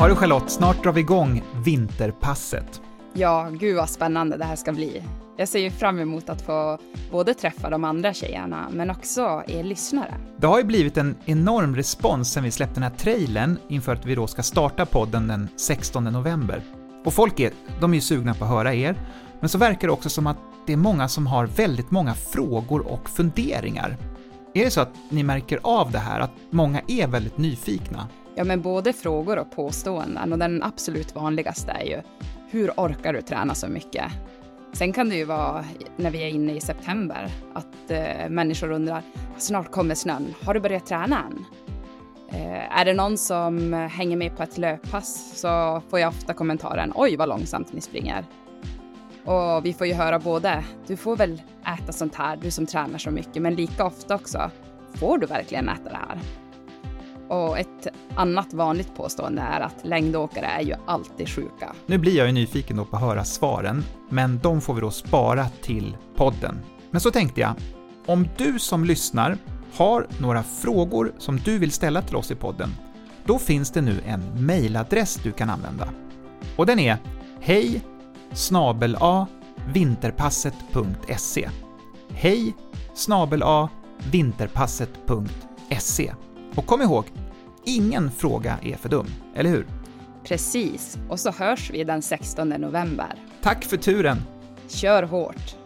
Ja du Charlotte, snart drar vi igång vinterpasset. Ja, gud vad spännande det här ska bli. Jag ser ju fram emot att få både träffa de andra tjejerna, men också er lyssnare. Det har ju blivit en enorm respons sen vi släppte den här trailern inför att vi då ska starta podden den 16 november. Och folk är, de är ju sugna på att höra er, men så verkar det också som att det är många som har väldigt många frågor och funderingar. Är det så att ni märker av det här, att många är väldigt nyfikna? Ja, men både frågor och påståenden och den absolut vanligaste är ju hur orkar du träna så mycket? Sen kan det ju vara när vi är inne i september att eh, människor undrar snart kommer snön. Har du börjat träna än? Eh, är det någon som hänger med på ett löppass så får jag ofta kommentaren oj vad långsamt ni springer. Och vi får ju höra både du får väl äta sånt här, du som tränar så mycket, men lika ofta också får du verkligen äta det här? Och ett annat vanligt påstående är att längdåkare är ju alltid sjuka. Nu blir jag ju nyfiken då på att höra svaren, men de får vi då spara till podden. Men så tänkte jag, om du som lyssnar har några frågor som du vill ställa till oss i podden, då finns det nu en mejladress du kan använda. Och den är hej snabel a vinterpasset.se. Hej snabel a vinterpasset.se. Och kom ihåg, ingen fråga är för dum, eller hur? Precis, och så hörs vi den 16 november. Tack för turen! Kör hårt!